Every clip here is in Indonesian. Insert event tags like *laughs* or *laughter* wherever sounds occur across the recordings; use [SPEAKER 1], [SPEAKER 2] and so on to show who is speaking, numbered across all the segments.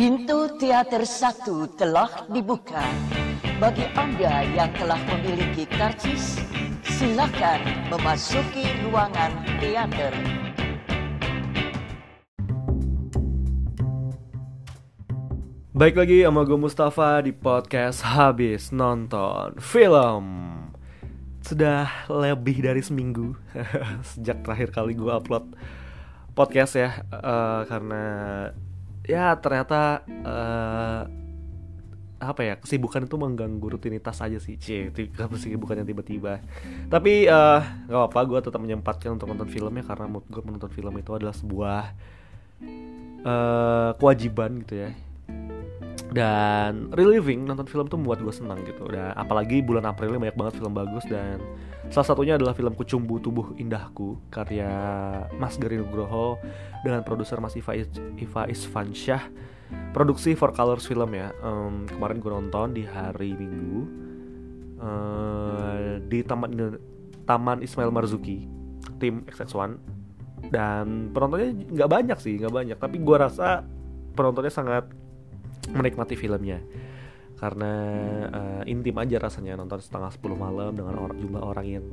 [SPEAKER 1] Pintu teater satu telah dibuka. Bagi Anda yang telah memiliki karcis, silakan memasuki ruangan teater.
[SPEAKER 2] Baik lagi sama gue Mustafa di podcast Habis Nonton Film Sudah lebih dari seminggu *laughs* Sejak terakhir kali gue upload podcast ya uh, Karena ya ternyata uh, apa ya kesibukan itu mengganggu rutinitas aja sih cie kesibukan yang tiba-tiba. Tapi uh, gak apa-apa gue tetap menyempatkan untuk nonton filmnya karena menurut gue menonton film itu adalah sebuah uh, kewajiban gitu ya dan reliving nonton film tuh membuat gue senang gitu. Dan apalagi bulan April ini banyak banget film bagus dan salah satunya adalah film Kucumbu Tubuh Indahku karya Mas Gari Nugroho dengan produser Mas Iva, Iva Isfansyah produksi For Colors film ya. Um, kemarin gue nonton di hari Minggu. Uh, di Taman Taman Ismail Marzuki tim XX1 dan penontonnya nggak banyak sih nggak banyak. Tapi gue rasa penontonnya sangat menikmati filmnya. Karena uh, intim aja rasanya nonton setengah 10 malam dengan orang jumlah orang yang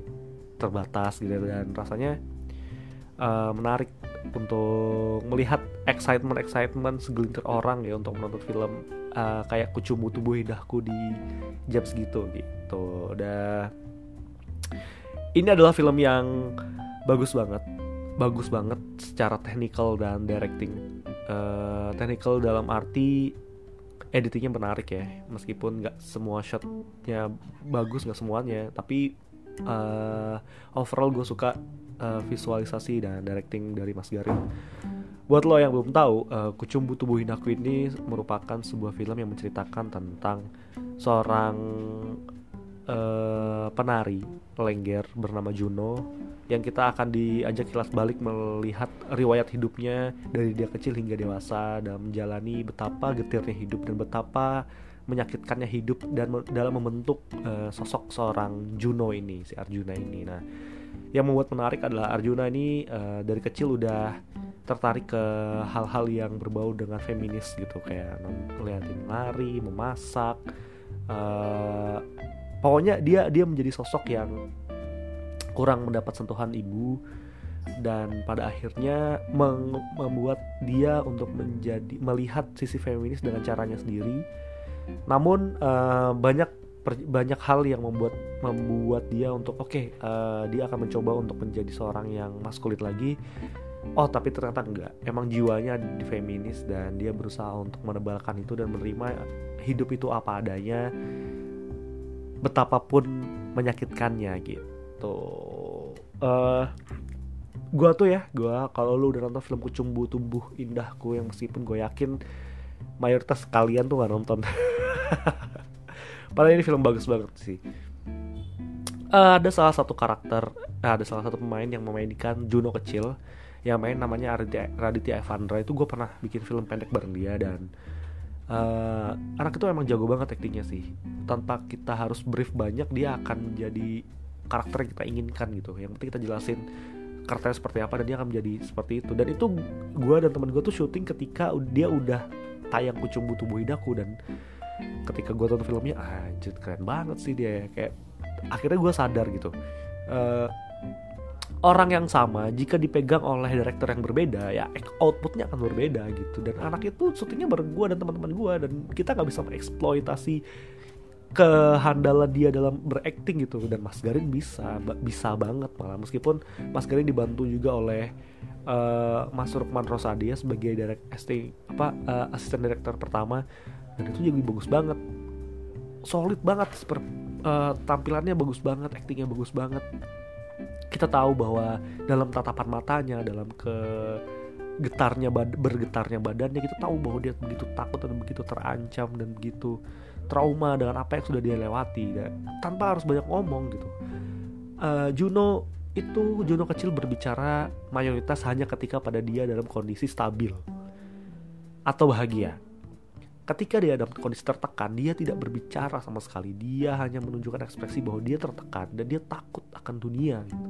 [SPEAKER 2] terbatas gitu dan rasanya uh, menarik untuk melihat excitement excitement segelintir orang ya untuk menonton film uh, kayak kucumbu tubuh indahku di jam segitu gitu. Udah ini adalah film yang bagus banget. Bagus banget secara technical dan directing. Uh, technical dalam arti editingnya menarik ya. Meskipun nggak semua shotnya bagus nggak semuanya tapi uh, overall gue suka uh, visualisasi dan directing dari Mas Garin. Buat lo yang belum tahu uh, Kucumbu Tubuh Indahku ini merupakan sebuah film yang menceritakan tentang seorang uh, penari lengger bernama Juno yang kita akan diajak kilas balik melihat riwayat hidupnya dari dia kecil hingga dewasa dan menjalani betapa getirnya hidup dan betapa menyakitkannya hidup dan dalam membentuk uh, sosok seorang Juno ini si Arjuna ini. Nah, yang membuat menarik adalah Arjuna ini uh, dari kecil udah tertarik ke hal-hal yang berbau dengan feminis gitu kayak ngeliatin lari, memasak, uh, pokoknya dia dia menjadi sosok yang kurang mendapat sentuhan ibu dan pada akhirnya membuat dia untuk menjadi melihat sisi feminis dengan caranya sendiri. Namun uh, banyak banyak hal yang membuat membuat dia untuk oke okay, uh, eh, dia akan mencoba untuk menjadi seorang yang maskulin lagi. Oh tapi ternyata enggak. Emang jiwanya di feminis dan dia berusaha untuk menebalkan itu dan menerima hidup itu apa adanya betapapun menyakitkannya gitu. Uh, gua tuh ya gua kalau lu udah nonton film Kucumbu Tumbuh Indahku yang meskipun gue yakin mayoritas kalian tuh gak nonton. *laughs* Padahal ini film bagus banget sih. Uh, ada salah satu karakter uh, ada salah satu pemain yang memainkan Juno kecil yang main namanya Raditya, Raditya Evandra itu gue pernah bikin film pendek bareng dia dan uh, anak itu emang jago banget aktingnya sih. Tanpa kita harus brief banyak dia akan menjadi karakter yang kita inginkan gitu. Yang penting kita jelasin karakternya seperti apa dan dia akan menjadi seperti itu. Dan itu gue dan teman gue tuh syuting ketika dia udah tayang kucumbu tubuh hidaku dan ketika gue tonton filmnya anjir keren banget sih dia. Kayak akhirnya gue sadar gitu. Uh, orang yang sama jika dipegang oleh director yang berbeda ya outputnya akan berbeda gitu. Dan anak itu syutingnya bareng gue dan teman-teman gue dan kita nggak bisa mengeksploitasi kehandalan dia dalam berakting gitu. Dan Mas Garin bisa bisa banget malah. Meskipun Mas Garin dibantu juga oleh uh, Mas Rukman Rosadia sebagai direct ST apa uh, asisten direktur pertama. Dan itu jadi bagus banget. Solid banget seper, uh, tampilannya bagus banget aktingnya bagus banget kita tahu bahwa dalam tatapan matanya dalam ke getarnya bad bergetarnya badannya kita tahu bahwa dia begitu takut dan begitu terancam dan begitu trauma dengan apa yang sudah dia lewati. Dan tanpa harus banyak ngomong gitu. Uh, Juno itu Juno kecil berbicara mayoritas hanya ketika pada dia dalam kondisi stabil atau bahagia ketika dia dalam kondisi tertekan dia tidak berbicara sama sekali. Dia hanya menunjukkan ekspresi bahwa dia tertekan dan dia takut akan dunia gitu.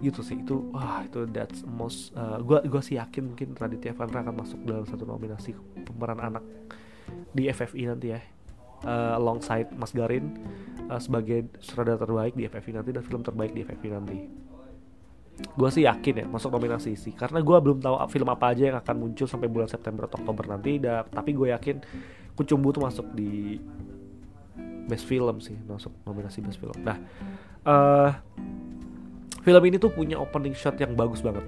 [SPEAKER 2] Gitu sih itu wah itu that's most uh, gua gua sih yakin mungkin Raditya Vandra akan masuk dalam satu nominasi pemeran anak di FFI nanti ya uh, alongside Mas Garin uh, sebagai sutradara terbaik di FFI nanti dan film terbaik di FFI nanti gue sih yakin ya masuk nominasi sih. Karena gue belum tahu film apa aja yang akan muncul sampai bulan September atau Oktober nanti. Da, tapi gue yakin Kucumbu tuh masuk di best film sih masuk nominasi best film. Nah uh, film ini tuh punya opening shot yang bagus banget.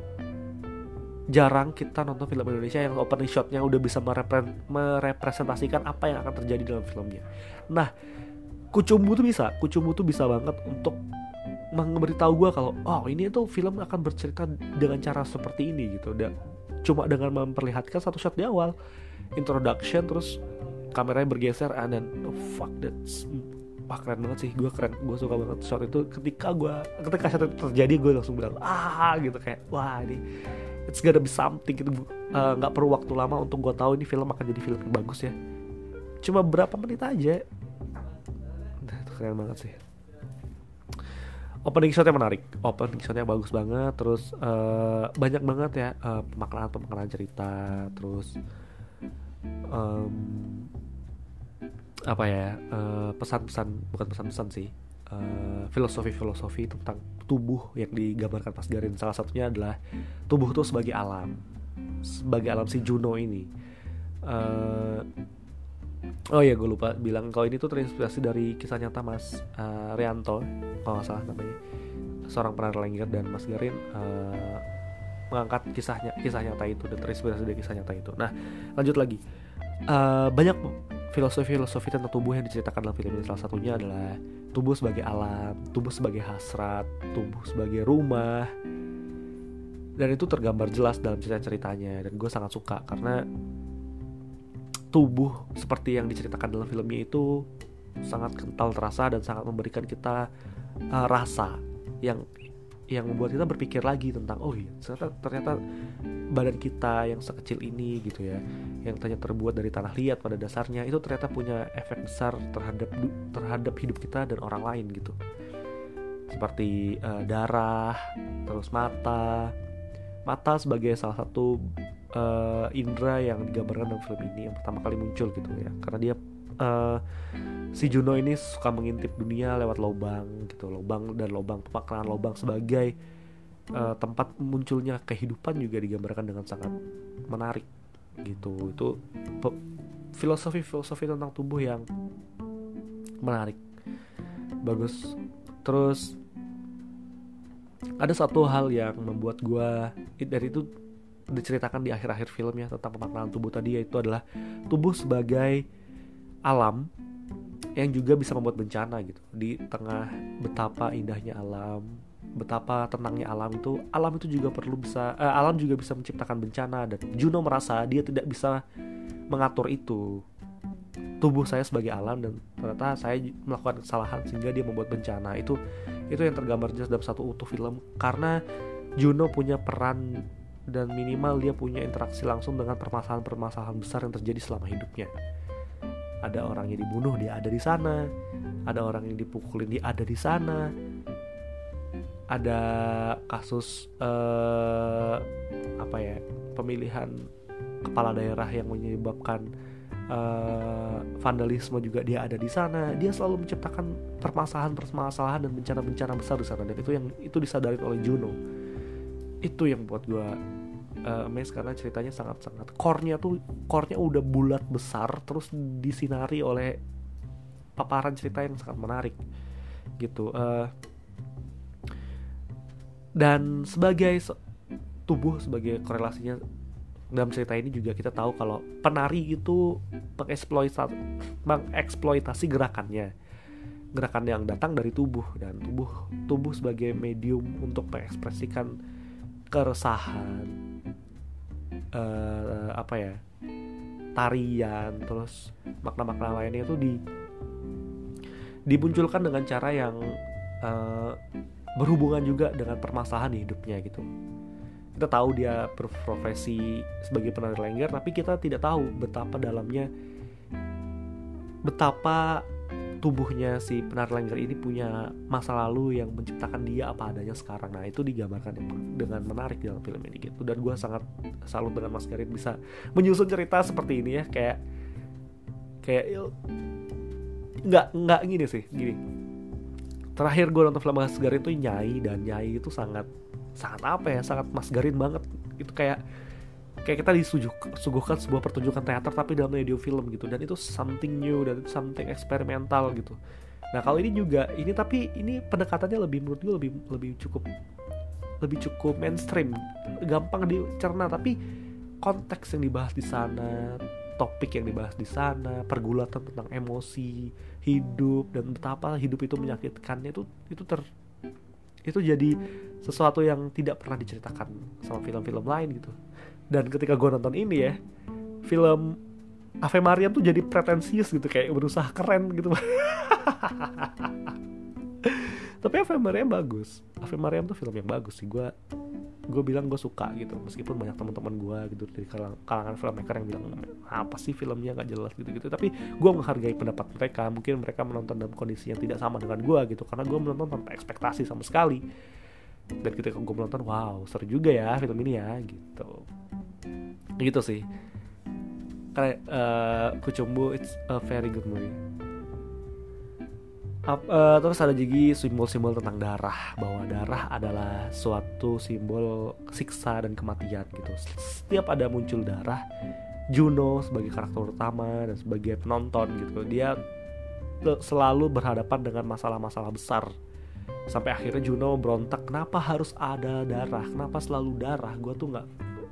[SPEAKER 2] Jarang kita nonton film Indonesia yang opening shotnya udah bisa merepre merepresentasikan apa yang akan terjadi dalam filmnya. Nah Kucumbu tuh bisa Kucumbu tuh bisa banget untuk memberitahu gue kalau oh ini tuh film akan bercerita dengan cara seperti ini gitu. Dan cuma dengan memperlihatkan satu shot di awal. Introduction terus kameranya bergeser and then oh, fuck that's wah keren banget sih. Gue keren gue suka banget shot itu. Ketika gue ketika shot itu terjadi gue langsung bilang ah gitu kayak wah ini it's gonna be something gitu. Eh, nggak uh, perlu waktu lama untuk gue tahu ini film akan jadi film yang bagus ya. Cuma berapa menit aja. Nah, keren banget sih opening shotnya menarik. Opening shotnya bagus banget terus uh, banyak banget ya uh, pemaknaan pemaknaan cerita terus um, apa ya uh, pesan-pesan bukan pesan-pesan sih uh, filosofi-filosofi tentang tubuh yang digambarkan Mas Garin. Salah satunya adalah tubuh itu sebagai alam sebagai alam si Juno ini. Uh, Oh iya gue lupa bilang kalau ini tuh terinspirasi dari kisah nyata Mas uh, Rianto kalau nggak salah namanya. Seorang peran Lengger dan Mas Garin uh, mengangkat kisahnya kisah nyata itu dan terinspirasi dari kisah nyata itu. Nah lanjut lagi. Uh, banyak filosofi-filosofi tentang tubuh yang diceritakan dalam film ini. Salah satunya adalah tubuh sebagai alam, tubuh sebagai hasrat, tubuh sebagai rumah. Dan itu tergambar jelas dalam cerita-ceritanya dan gue sangat suka karena tubuh seperti yang diceritakan dalam filmnya itu sangat kental terasa dan sangat memberikan kita uh, rasa yang yang membuat kita berpikir lagi tentang oh iya ternyata ternyata badan kita yang sekecil ini gitu ya yang ternyata terbuat dari tanah liat pada dasarnya itu ternyata punya efek besar terhadap terhadap hidup kita dan orang lain gitu. Seperti uh, darah terus mata. Mata sebagai salah satu uh, Indra yang digambarkan dalam film ini yang pertama kali muncul gitu ya. Karena dia uh, si Juno ini suka mengintip dunia lewat lubang gitu. Lubang dan lubang pemaknaan lubang sebagai uh, tempat munculnya kehidupan juga digambarkan dengan sangat menarik gitu. Itu filosofi filosofi tentang tubuh yang menarik. Bagus. Terus ada satu hal yang membuat gue dari itu diceritakan di akhir-akhir filmnya tentang pemaknaan tubuh tadi yaitu adalah tubuh sebagai alam yang juga bisa membuat bencana gitu. Di tengah betapa indahnya alam betapa tenangnya alam itu alam itu juga perlu bisa eh, alam juga bisa menciptakan bencana. Dan Juno merasa dia tidak bisa mengatur itu. Tubuh saya sebagai alam dan ternyata saya melakukan kesalahan sehingga dia membuat bencana. Itu itu yang tergambar jelas dalam satu utuh film. Karena Juno punya peran dan minimal dia punya interaksi langsung dengan permasalahan-permasalahan besar yang terjadi selama hidupnya. Ada orang yang dibunuh, dia ada di sana. Ada orang yang dipukulin, dia ada di sana. Ada kasus uh, apa ya pemilihan kepala daerah yang menyebabkan uh, vandalisme juga dia ada di sana. Dia selalu menciptakan permasalahan-permasalahan dan bencana-bencana besar di sana dan itu yang itu disadari oleh Juno itu yang buat gue uh, amazed karena ceritanya sangat-sangat core-nya tuh core-nya udah bulat besar terus disinari oleh paparan cerita yang sangat menarik gitu uh, dan sebagai tubuh sebagai korelasinya dalam cerita ini juga kita tahu kalau penari itu mengeksploitasi mengeksploitasi gerakannya. Gerakan yang datang dari tubuh dan tubuh tubuh sebagai medium untuk mengekspresikan keresahan uh, apa ya tarian terus makna-makna lainnya itu di dimunculkan dengan cara yang uh, berhubungan juga dengan permasalahan di hidupnya gitu. Kita tahu dia berprofesi sebagai penari lengger tapi kita tidak tahu betapa dalamnya betapa tubuhnya si penari lengger ini punya masa lalu yang menciptakan dia apa adanya sekarang. Nah itu digambarkan dengan menarik dalam film ini gitu. Dan gue sangat salut dengan Mas Garin bisa menyusun cerita seperti ini ya. Kayak kayak nggak nggak gini sih gini. Terakhir gue nonton film Mas Garin itu Nyai dan Nyai itu sangat sangat apa ya sangat Mas Garin banget. Itu kayak kayak kita disuguhkan sebuah pertunjukan teater tapi dalam media film gitu. Dan itu something new dan itu something eksperimental gitu. Nah kalau ini juga ini tapi ini pendekatannya lebih menurut gue lebih lebih cukup lebih cukup mainstream. Gampang dicerna tapi konteks yang dibahas di sana topik yang dibahas di sana pergulatan tentang emosi hidup dan betapa hidup itu menyakitkannya itu itu ter itu jadi sesuatu yang tidak pernah diceritakan sama film-film lain gitu dan ketika gue nonton ini ya film Ave Mariam tuh jadi pretensius gitu kayak berusaha keren gitu. *laughs* Tapi Ave Mariam bagus. Ave Mariam tuh film yang bagus sih. Gue gue bilang gue suka gitu. Meskipun banyak teman-teman gue gitu dari kalangan filmmaker yang bilang apa sih filmnya? Nggak jelas gitu gitu tapi gue menghargai pendapat mereka. Mungkin mereka menonton dalam kondisi yang tidak sama dengan gue gitu. Karena gue menonton tanpa ekspektasi sama sekali dan ketika gue menonton wow seru juga ya film ini ya gitu. Gitu sih. Kayak uh, Kucumbu it's a very good movie. Up, uh, terus ada juga simbol-simbol tentang darah bahwa darah adalah suatu simbol siksa dan kematian gitu. Setiap ada muncul darah Juno sebagai karakter utama dan sebagai penonton gitu. Dia selalu berhadapan dengan masalah-masalah besar sampai akhirnya Juno berontak kenapa harus ada darah? Kenapa selalu darah? Gue tuh nggak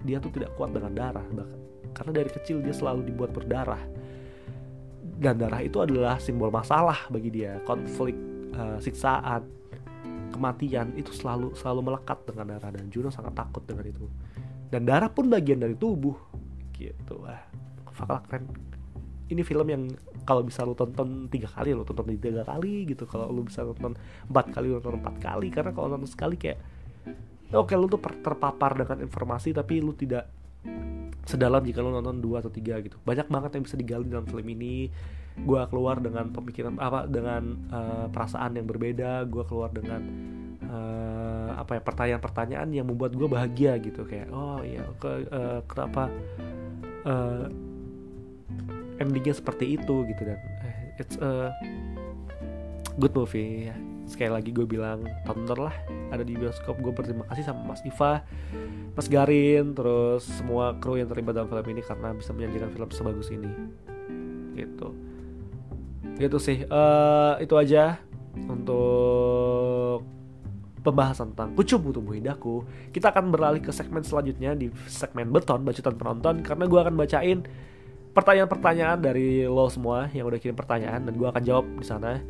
[SPEAKER 2] dia tuh tidak kuat dengan darah bahkan karena dari kecil dia selalu dibuat berdarah. Dan darah itu adalah simbol masalah bagi dia. Konflik uh, siksaan kematian itu selalu selalu melekat dengan darah dan Juno sangat takut dengan itu. Dan darah pun bagian dari tubuh. Gitu wah fakta keren ini film yang kalau bisa lo tonton tiga kali lo tonton tiga kali gitu. Kalau lo bisa nonton empat kali lo tonton empat kali. Karena kalau nonton sekali kayak oke lu tuh terpapar dengan informasi tapi lu tidak sedalam jika lu nonton dua atau tiga gitu. Banyak banget yang bisa digali dalam film ini. Gue keluar dengan pemikiran apa dengan uh, perasaan yang berbeda. Gue keluar dengan uh, apa ya pertanyaan-pertanyaan yang membuat gue bahagia gitu. Kayak oh iya ke, uh, kenapa uh, endingnya seperti itu gitu dan it's a good movie. Sekali lagi gue bilang tonton lah ada di bioskop. Gue berterima kasih sama Mas Iva Mas Garin terus semua kru yang terlibat dalam film ini karena bisa menyajikan film sebagus ini. Gitu. Gitu sih. Uh, itu aja untuk pembahasan tentang kucubu tubuh indahku kita akan beralih ke segmen selanjutnya di segmen beton bacotan penonton karena gue akan bacain pertanyaan-pertanyaan dari lo semua yang udah kirim pertanyaan dan gue akan jawab di sana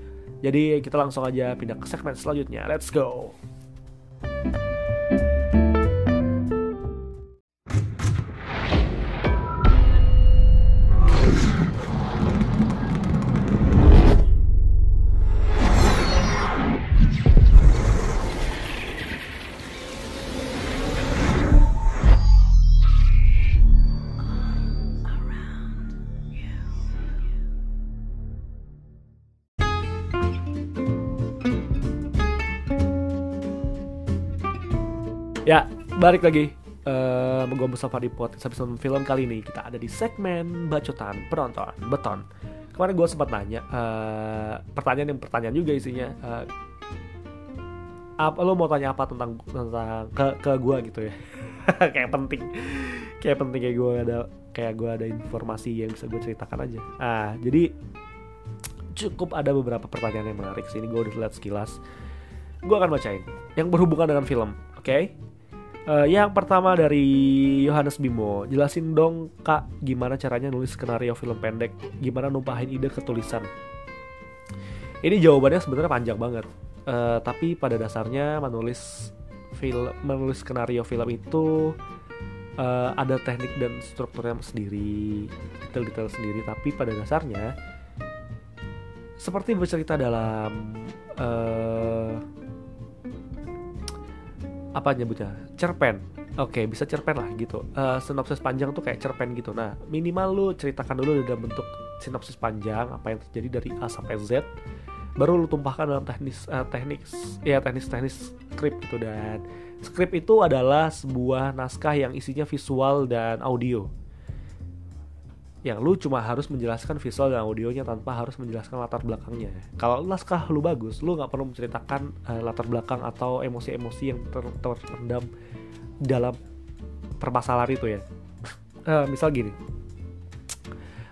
[SPEAKER 2] jadi kita langsung aja pindah ke segmen selanjutnya. Let's go. Balik lagi uh, gue Mustafa di podcast episode film kali ini. Kita ada di segmen bacotan penonton beton. Kemarin gue sempat nanya uh, pertanyaan yang pertanyaan juga isinya uh, apa lo mau tanya apa tentang tentang ke ke gue gitu ya? *laughs* Kayak penting. Kayak penting kayak gue ada kayak gue ada informasi yang bisa gue ceritakan aja. Ah jadi cukup ada beberapa pertanyaan yang menarik. Sini gue udah lihat sekilas. Gue akan bacain. Yang berhubungan dengan film oke? okay? Uh, yang pertama dari Yohanes Bimo, jelasin dong kak gimana caranya nulis skenario film pendek, gimana numpahin ide ke tulisan. Ini jawabannya sebenarnya panjang banget, uh, tapi pada dasarnya menulis film, menulis skenario film itu uh, ada teknik dan strukturnya sendiri, detail-detail sendiri, tapi pada dasarnya seperti bercerita dalam uh, apa nyebutnya? Cerpen. Oke okay, bisa cerpen lah gitu. Uh, sinopsis panjang tuh kayak cerpen gitu. Nah minimal lu ceritakan dulu dalam bentuk sinopsis panjang apa yang terjadi dari A sampai Z baru lu tumpahkan dalam teknis uh, teknik ya teknis teknis skrip gitu. Dan skrip itu adalah sebuah naskah yang isinya visual dan audio yang lu cuma harus menjelaskan visual dan audionya tanpa harus menjelaskan latar belakangnya. Kalau naskah lu bagus, lu nggak perlu menceritakan uh, latar belakang atau emosi-emosi yang ter terendam dalam permasalahan itu ya. Uh, misal gini,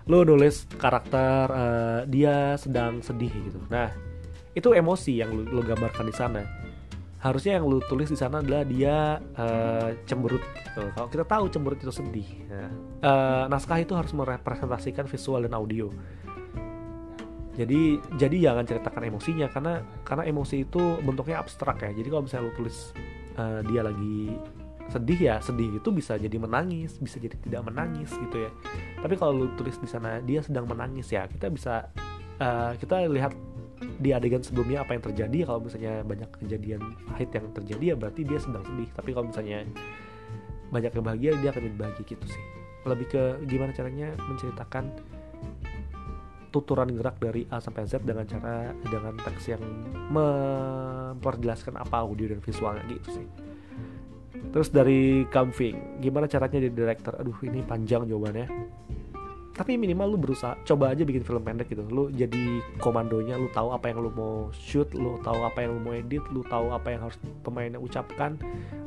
[SPEAKER 2] lu nulis karakter uh, dia sedang sedih gitu. Nah, itu emosi yang lu, lu gambarkan di sana harusnya yang lu tulis di sana adalah dia uh, cemberut gitu. Kalau kita tahu cemberut itu sedih, ya. uh, naskah itu harus merepresentasikan visual dan audio. Jadi jadi jangan ceritakan emosinya karena karena emosi itu bentuknya abstrak ya. Jadi kalau misalnya lu tulis uh, dia lagi sedih ya sedih itu bisa jadi menangis bisa jadi tidak menangis gitu ya tapi kalau lu tulis di sana dia sedang menangis ya kita bisa uh, kita lihat di adegan sebelumnya apa yang terjadi. Kalau misalnya banyak kejadian pahit yang terjadi ya berarti dia sedang sedih. Tapi kalau misalnya banyak bahagia dia akan bahagia gitu sih. Lebih ke gimana caranya menceritakan tuturan gerak dari A sampai Z dengan cara dengan teks yang memperjelaskan apa audio dan visualnya gitu sih. Terus dari Camping gimana caranya jadi director? Aduh ini panjang jawabannya tapi minimal lu berusaha coba aja bikin film pendek gitu. Lu jadi komandonya lu tahu apa yang lu mau shoot lu tahu apa yang lu mau edit lu tahu apa yang harus pemainnya ucapkan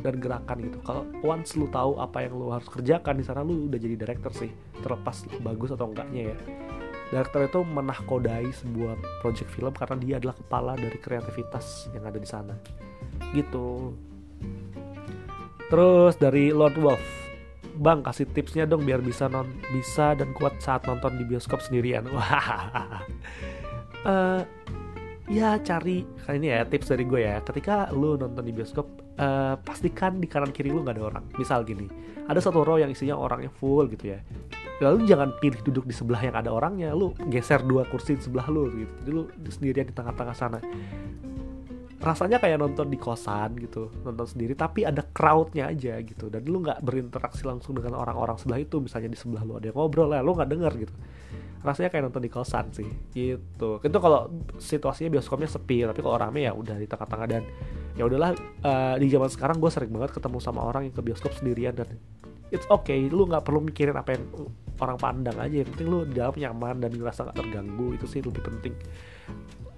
[SPEAKER 2] dan gerakan gitu. Kalau once lu tahu apa yang lu harus kerjakan di sana lu udah jadi director sih. Terlepas bagus atau enggaknya ya. Director itu menahkodai sebuah project film karena dia adalah kepala dari kreativitas yang ada di sana. Gitu. Terus dari Lord Wolf bang kasih tipsnya dong biar bisa non bisa dan kuat saat nonton di bioskop sendirian. Wah *laughs* uh, ya cari kali ini ya tips dari gue ya. Ketika lu nonton di bioskop uh, pastikan di kanan kiri lu nggak ada orang. Misal gini ada satu row yang isinya orangnya full gitu ya. Lalu jangan pilih duduk di sebelah yang ada orangnya lu geser dua kursi di sebelah lu gitu. Jadi lu sendirian di tengah-tengah sana rasanya kayak nonton di kosan gitu nonton sendiri tapi ada crowdnya aja gitu. Dan lu nggak berinteraksi langsung dengan orang-orang sebelah itu misalnya di sebelah lu ada yang ngobrol lah lu nggak denger gitu. Rasanya kayak nonton di kosan sih gitu. Itu kalau situasinya bioskopnya sepi tapi kalau rame ya udah di tengah-tengah. Dan ya udahlah uh, di zaman sekarang gue sering banget ketemu sama orang yang ke bioskop sendirian dan it's okay lu nggak perlu mikirin apa yang orang pandang aja. Yang penting lu di dalam nyaman dan ngerasa gak terganggu itu sih lebih penting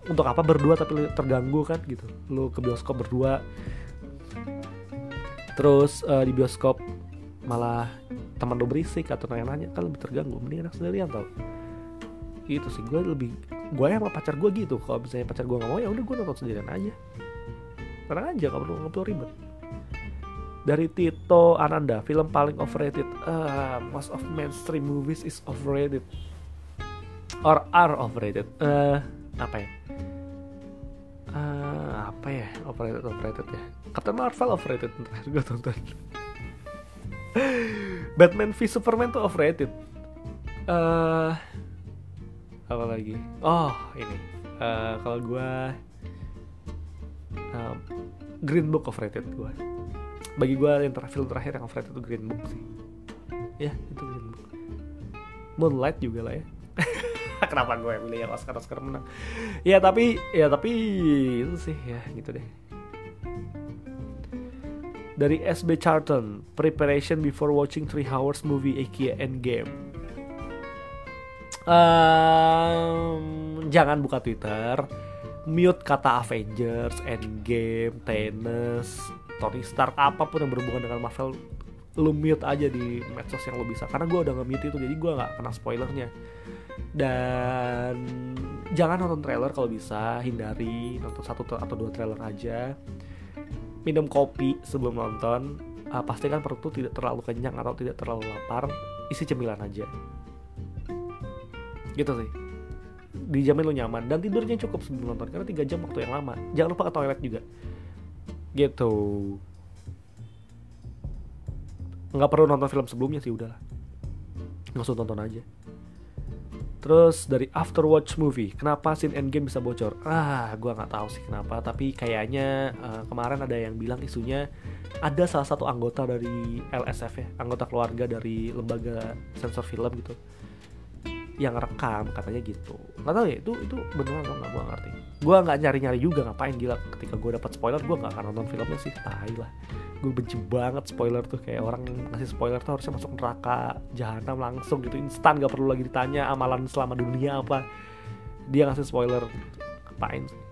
[SPEAKER 2] untuk apa berdua tapi terganggu kan gitu. Lu ke bioskop berdua. Terus uh, di bioskop malah teman lu berisik atau nanya-nanya kan lebih terganggu. Mending enak sendirian tau. Gitu sih. Gue lebih gue sama pacar gue gitu. Kalau misalnya pacar gue nggak mau ya udah gue nonton sendirian aja. Tenang aja gak perlu nggak perlu ribet. Dari Tito Ananda film paling overrated uh, most of mainstream movies is overrated. Or are overrated. Uh, apa ya apa ya? Overrated overrated ya? Captain Marvel overrated terakhir gue tonton. Batman v Superman tuh overrated uh, apa lagi? Oh ini. Uh, kalau gue uh, Green Book overrated gue bagi gue yang terakhir film terakhir yang overrated itu Green Book sih. Ya itu Green Book. Moonlight juga lah ya *laughs* kenapa gue milih yang Oscar? Oscar menang. Ya tapi ya tapi itu sih ya gitu deh. Dari SB Charlton preparation before watching three hours movie IKEA Endgame. Um, jangan buka Twitter. Mute kata Avengers Endgame Thanos Tony Stark apa pun yang berhubungan dengan Marvel lu mute aja di medsos yang lo bisa. Karena gue udah nge-mute itu jadi gue nggak kena spoilernya dan jangan nonton trailer kalau bisa hindari nonton satu atau dua trailer aja. Minum kopi sebelum nonton. Uh, pastikan perut tuh tidak terlalu kenyang atau tidak terlalu lapar. Isi cemilan aja. Gitu sih. Dijamin lo nyaman dan tidurnya cukup sebelum nonton karena tiga jam waktu yang lama. Jangan lupa ke toilet juga. Gitu. Nggak perlu nonton film sebelumnya sih udahlah. Langsung tonton aja Terus dari Afterwatch Movie, kenapa scene Endgame bisa bocor? Ah, gue nggak tahu sih kenapa, tapi kayaknya uh, kemarin ada yang bilang isunya ada salah satu anggota dari LSF ya, anggota keluarga dari lembaga sensor film gitu, yang rekam katanya gitu. Nggak tahu ya itu itu beneran atau nggak gue ngerti. Gue nggak nyari nyari juga ngapain gila ketika gue dapat spoiler gue nggak akan nonton filmnya sih tai lah gue benci banget spoiler tuh kayak orang ngasih spoiler tuh harusnya masuk neraka jahanam langsung gitu instan gak perlu lagi ditanya amalan selama dunia apa dia ngasih spoiler sih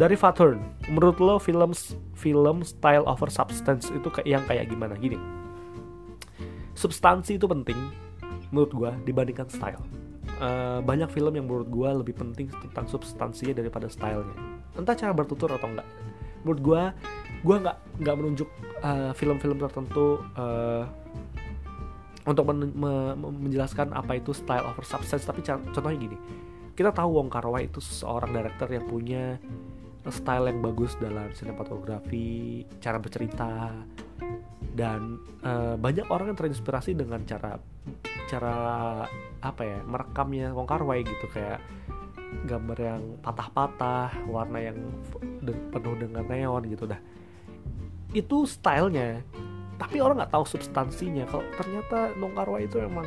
[SPEAKER 2] dari Fathern, menurut lo film film style over substance itu kayak yang kayak gimana? Gini, substansi itu penting menurut gue dibandingkan style. Uh, banyak film yang menurut gue lebih penting tentang substansinya daripada stylenya. Entah cara bertutur atau enggak. Menurut gue, gue nggak nggak menunjuk uh, film-film tertentu uh, untuk men me menjelaskan apa itu style over substance. Tapi contohnya gini, kita tahu Wong Kar Wai itu seorang director yang punya style yang bagus dalam sinematografi, cara bercerita, dan uh, banyak orang yang terinspirasi dengan cara cara apa ya merekamnya Wong Kar Wai gitu kayak gambar yang patah-patah, warna yang penuh dengan neon gitu dah. Itu stylenya, tapi orang nggak tahu substansinya. Kalau ternyata Wong Kar Wai itu emang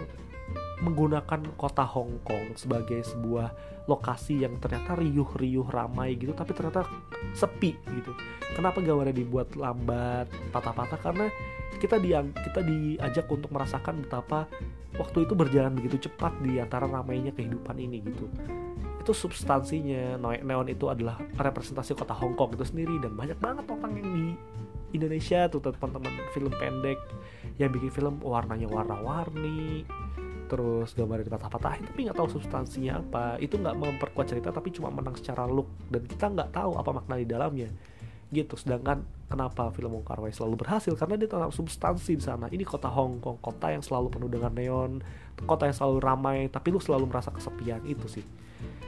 [SPEAKER 2] menggunakan kota Hong Kong sebagai sebuah lokasi yang ternyata riuh-riuh ramai gitu tapi ternyata sepi gitu. Kenapa gambarnya dibuat lambat, patah-patah karena kita di kita diajak untuk merasakan betapa waktu itu berjalan begitu cepat di antara ramainya kehidupan ini gitu. Itu substansinya. Neon itu adalah representasi kota Hong Kong itu sendiri dan banyak banget orang yang di Indonesia tuh teman-teman. Film pendek yang bikin film warnanya warna-warni terus gambarnya dipatah-patahin tapi nggak tahu substansinya apa. Itu nggak memperkuat cerita tapi cuma menang secara look. Dan kita nggak tahu apa makna di dalamnya. Gitu. Sedangkan kenapa film Wong Kar Wai selalu berhasil? Karena dia tanam substansi di sana. Ini kota Hong Kong kota yang selalu penuh dengan neon kota yang selalu ramai tapi lu selalu merasa kesepian. Itu sih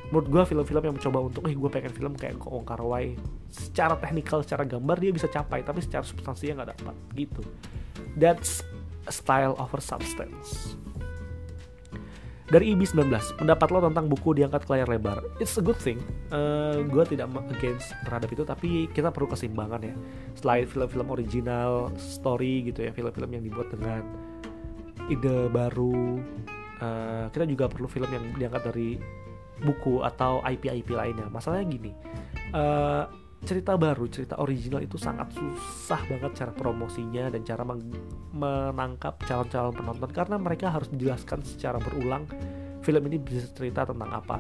[SPEAKER 2] menurut gue film-film yang mencoba untuk eh gue pengen film kayak Wong Kar Wai secara teknikal secara gambar dia bisa capai tapi secara substansinya nggak dapat gitu. That's style over substance. Dari IB19 pendapat lo tentang buku diangkat ke layar lebar. It's a good thing. Uh, eh, gue tidak against terhadap itu tapi kita perlu keseimbangan ya. Selain film-film original story gitu ya film-film yang dibuat dengan ide baru uh, kita juga perlu film yang diangkat dari buku atau IP-IP lainnya masalahnya gini uh, cerita baru, cerita original itu sangat susah banget cara promosinya dan cara menangkap calon-calon penonton karena mereka harus menjelaskan secara berulang film ini bisa cerita tentang apa.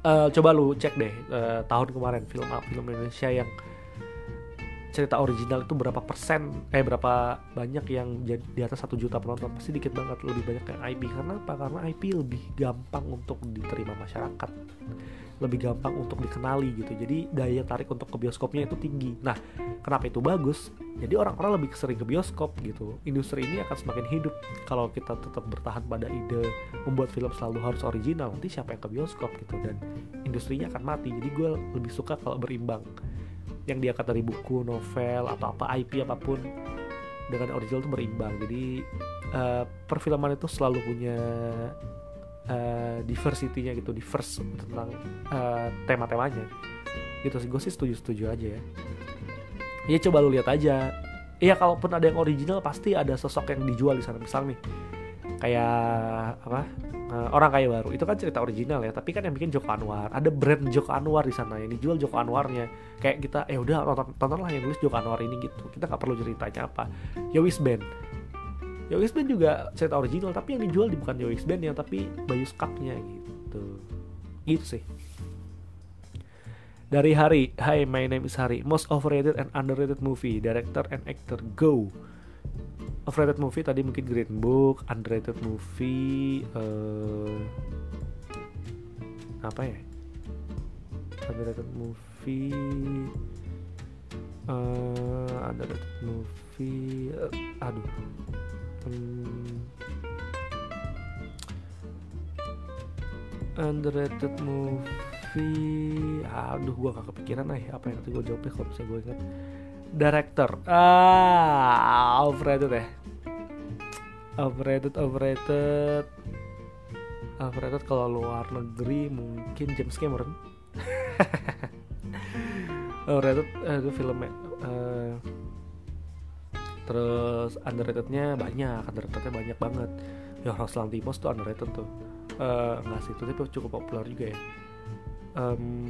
[SPEAKER 2] Uh, coba lu cek deh uh, tahun kemarin film film Indonesia yang cerita original itu berapa persen eh berapa banyak yang di atas satu juta penonton? Pasti dikit banget lebih banyak yang IP karena apa? Karena IP lebih gampang untuk diterima masyarakat. Lebih gampang untuk dikenali gitu. Jadi daya tarik untuk ke bioskopnya itu tinggi. Nah kenapa itu bagus? Jadi orang-orang lebih sering ke bioskop gitu. Industri ini akan semakin hidup. Kalau kita tetap bertahan pada ide membuat film selalu harus original nanti siapa yang ke bioskop gitu? Dan industrinya akan mati. Jadi gue lebih suka kalau berimbang yang diangkat dari buku novel atau apa IP apa pun dengan original itu berimbang. Jadi uh, perfilman itu selalu punya uh, diversity-nya gitu diverse tentang uh, tema-temanya. Gitu sih gue sih setuju-setuju aja ya. Ya coba lu lihat aja. Iya kalaupun ada yang original pasti ada sosok yang dijual di sana. Misal nih kayak apa uh, orang kaya baru. Itu kan cerita original ya tapi kan yang bikin Joko Anwar. Ada brand Joko Anwar di sana yang dijual Joko Anwarnya. Kayak kita eh udah tonton tontonlah yang nulis Joko Anwar ini gitu. Kita nggak perlu ceritanya apa. Yowis Band. Yowis Band juga cerita original tapi yang dijual bukan Yowis Band ya tapi Bayu Skaknya gitu. Gitu sih. Dari Hari Hi my name is Hari. Most overrated and underrated movie. Director and actor Go Overrated movie tadi mungkin Green Book Underrated movie uh, Apa ya? Underrated movie uh, Underrated movie uh, Aduh. Hmm, underrated movie aduh gue gak kepikiran nih apa yang nanti gue jawabnya kalau bisa gue ingat director. Ah overrated ya. Overrated overrated. Overrated kalau luar negeri mungkin James Cameron. *laughs* Overrated uh, itu filmnya uh, terus underratednya banyak underratednya banyak banget. Yorgos Lanthimos tuh underrated tuh. Uh, nggak sih itu tapi cukup populer juga ya. Um,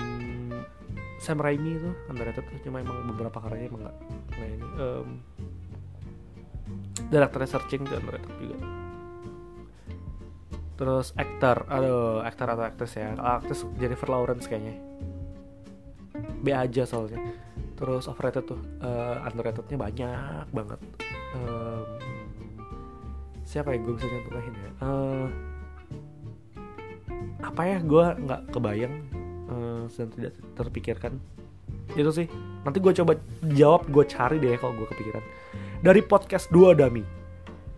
[SPEAKER 2] Sam Raimi itu underrated tuh cuma emang beberapa karyanya emang nggak nah ini um, director searching tuh underrated juga. Terus aktor aduh aktor atau aktris ya aktris Jennifer Lawrence kayaknya. B aja soalnya. Terus overrated tuh uh, underratednya banyak banget. Um, siapa yang gue bisa contohin ya? Uh, apa ya gue nggak kebayang uh, tidak terpikirkan. Itu sih. Nanti gue coba jawab gue cari deh kalau gue kepikiran. Dari podcast dua dami.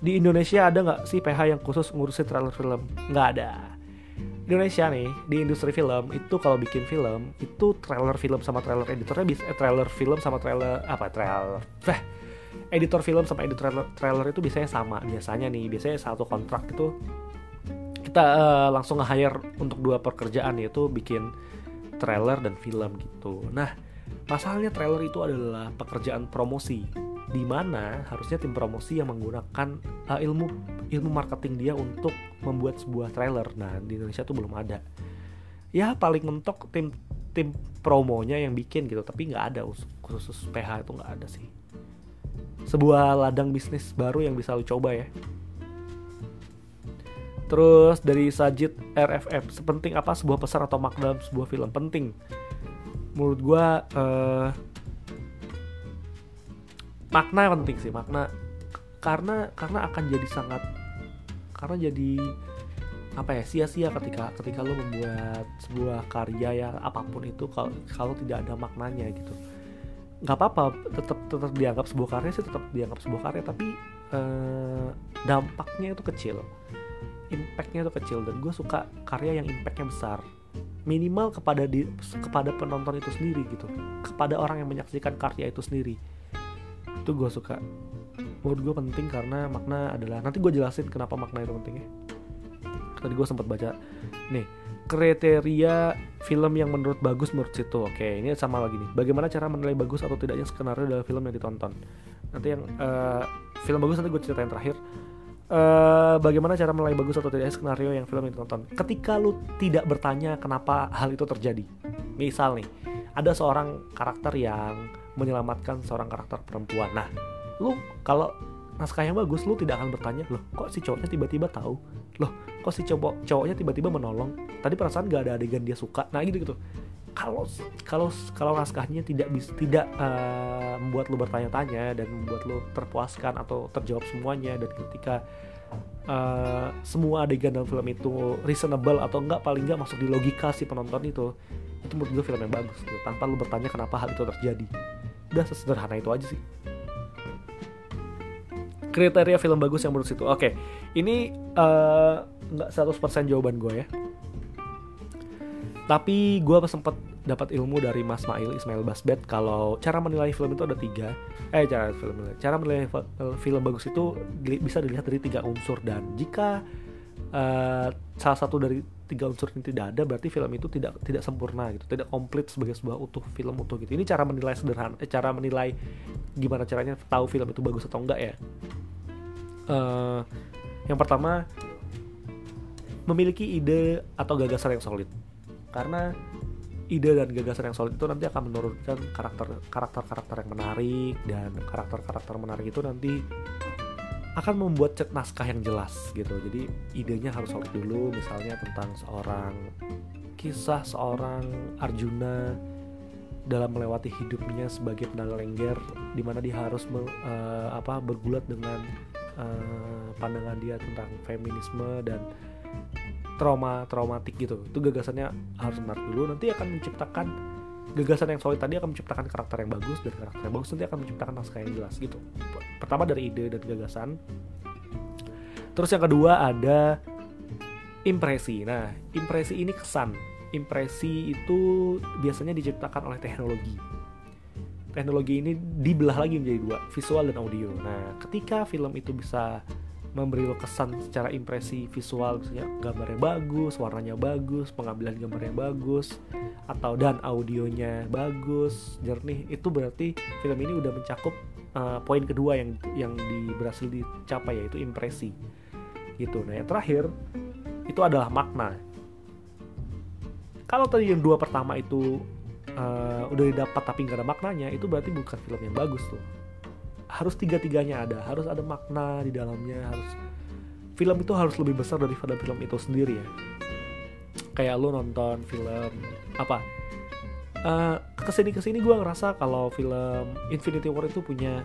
[SPEAKER 2] Di Indonesia ada nggak sih PH yang khusus ngurusin trailer film? Nggak ada. Indonesia nih di industri film itu kalau bikin film itu trailer film sama trailer editornya bisa eh, trailer film sama trailer apa trailer eh editor film sama editor trailer, trailer itu biasanya sama biasanya nih biasanya satu kontrak itu kita uh, langsung nge-hire untuk dua pekerjaan yaitu bikin trailer dan film gitu nah masalahnya trailer itu adalah pekerjaan promosi di mana harusnya tim promosi yang menggunakan uh, ilmu ilmu marketing dia untuk membuat sebuah trailer. Nah, di Indonesia tuh belum ada. Ya paling mentok tim tim promonya yang bikin gitu, tapi nggak ada khusus PH itu nggak ada sih. Sebuah ladang bisnis baru yang bisa lo coba ya. Terus dari Sajid RFF, sepenting apa sebuah pesan atau makna dalam sebuah film? Penting. Menurut gua uh, makna penting sih makna karena karena akan jadi sangat karena jadi apa ya sia-sia ketika ketika lo membuat sebuah karya ya apa pun itu kalau kalau tidak ada maknanya gitu nggak apa-apa tetap tetap dianggap sebuah karya sih tetap dianggap sebuah karya tapi eh, dampaknya itu kecil impactnya itu kecil dan gue suka karya yang impactnya besar. Minimal kepada di kepada penonton itu sendiri gitu. Kepada orang yang menyaksikan karya itu sendiri. Itu gue suka. Menurut gue penting karena makna adalah nanti gue jelasin kenapa makna itu penting ya. Tadi gue sempat baca nih kriteria film yang menurut bagus menurut situ. Oke ini sama lagi nih. Bagaimana cara menilai bagus atau tidaknya skenario dalam film yang ditonton? Nanti yang uh, film bagus nanti gue ceritain terakhir uh, bagaimana cara menilai bagus atau tidaknya skenario yang film yang ditonton ketika lu tidak bertanya kenapa hal itu terjadi misal nih ada seorang karakter yang menyelamatkan seorang karakter perempuan. Nah, lu kalau naskah yang bagus, lu tidak akan bertanya, loh kok si cowoknya tiba-tiba tahu? Loh kok si cowok cowoknya tiba-tiba menolong? Tadi perasaan gak ada adegan dia suka. Nah gitu gitu. Kalau kalau kalau naskahnya tidak bisa tidak uh, membuat lu bertanya-tanya dan membuat lu terpuaskan atau terjawab semuanya dan ketika uh, semua adegan dalam film itu reasonable atau enggak paling enggak masuk di logika si penonton itu itu menurut gue film yang bagus gitu. Tanpa lu bertanya kenapa hal itu terjadi. Udah sesederhana itu aja sih. Kriteria film bagus yang menurut situ. Oke ini uh, nggak 100% jawaban gue ya tapi gue sempat dapat ilmu dari Mas Mail Ismail Basbet kalau cara menilai film itu ada tiga. Eh cara film cara menilai film bagus itu bisa dilihat dari tiga unsur. Dan jika uh, salah satu dari tiga unsur ini tidak ada berarti film itu tidak tidak sempurna gitu tidak komplit sebagai sebuah utuh film utuh gitu. Ini cara menilai sederhana eh, cara menilai gimana caranya tahu film itu bagus atau enggak ya. Uh, yang pertama memiliki ide atau gagasan yang solid karena ide dan gagasan yang solid itu nanti akan menurunkan karakter karakter karakter yang menarik dan karakter karakter menarik itu nanti akan membuat cet naskah yang jelas gitu. Jadi idenya harus solid dulu misalnya tentang seorang kisah seorang Arjuna dalam melewati hidupnya sebagai pedagang lengger di mana dia harus me, uh, apa bergulat dengan uh, pandangan dia tentang feminisme dan trauma traumatik gitu. Itu gagasannya harus menarik dulu. Nanti akan menciptakan gagasan yang solid tadi akan menciptakan karakter yang bagus. Dan karakter yang bagus nanti akan menciptakan naskah yang jelas gitu. Pertama dari ide dan gagasan. Terus yang kedua ada impresi. Nah impresi ini kesan. Impresi itu biasanya diciptakan oleh teknologi. Teknologi ini dibelah lagi menjadi dua visual dan audio. Nah ketika film itu bisa memberi lo kesan secara impresi visual misalnya gambarnya bagus, warnanya bagus, pengambilan gambarnya bagus atau dan audionya bagus, jernih itu berarti film ini udah mencakup uh, poin kedua yang yang di berhasil dicapai yaitu impresi. Gitu. Nah yang terakhir itu adalah makna. Kalau tadi yang dua pertama itu uh, udah didapat tapi nggak ada maknanya itu berarti bukan film yang bagus tuh harus tiga-tiganya ada. Harus ada makna di dalamnya harus film itu harus lebih besar daripada film itu sendiri ya. Kayak lu nonton film apa? Uh, ke sini ke sini gue ngerasa kalau film Infinity War itu punya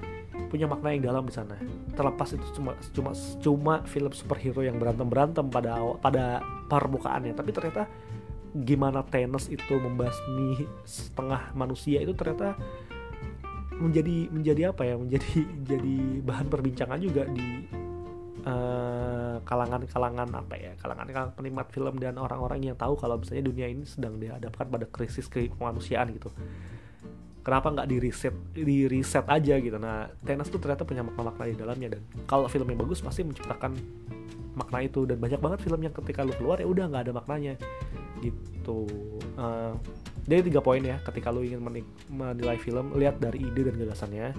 [SPEAKER 2] punya makna yang dalam di sana. Terlepas itu cuma cuma cuma film superhero yang berantem berantem pada pada permukaannya. Tapi ternyata gimana Thanos itu membasmi setengah manusia itu ternyata menjadi menjadi apa ya menjadi *laughs* jadi bahan perbincangan juga di kalangan kalangan-kalangan apa ya kalangan-kalangan penikmat film dan orang-orang yang tahu kalau misalnya dunia ini sedang dihadapkan pada krisis kemanusiaan gitu. Kenapa nggak di reset di reset aja gitu? Nah Thanos tuh ternyata punya makna-makna di dalamnya dan kalau filmnya bagus pasti menciptakan makna itu dan banyak banget film yang ketika lu keluar ya udah nggak ada maknanya gitu. Uh, jadi tiga poin ya ketika lu ingin menilai film lihat dari ide dan gagasannya.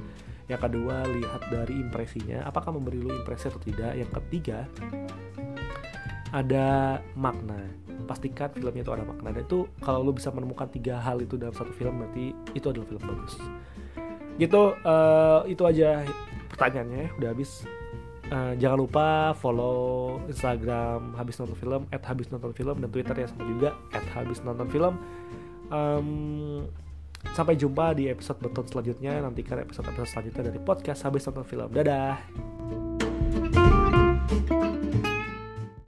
[SPEAKER 2] Yang kedua lihat dari impresinya. Apakah memberi lu impresi atau tidak? Yang ketiga ada makna. Pastikan filmnya itu ada makna. Dan itu kalau lu bisa menemukan tiga hal itu dalam satu film berarti itu adalah film bagus. Gitu uh, itu aja pertanyaannya. Udah habis. Uh, jangan lupa follow Instagram habis nonton film at habis nonton film dan Twitter ya sama juga at habis nonton film um, sampai jumpa di episode beton selanjutnya. Nantikan episode episode selanjutnya dari podcast habis nonton film. Dadah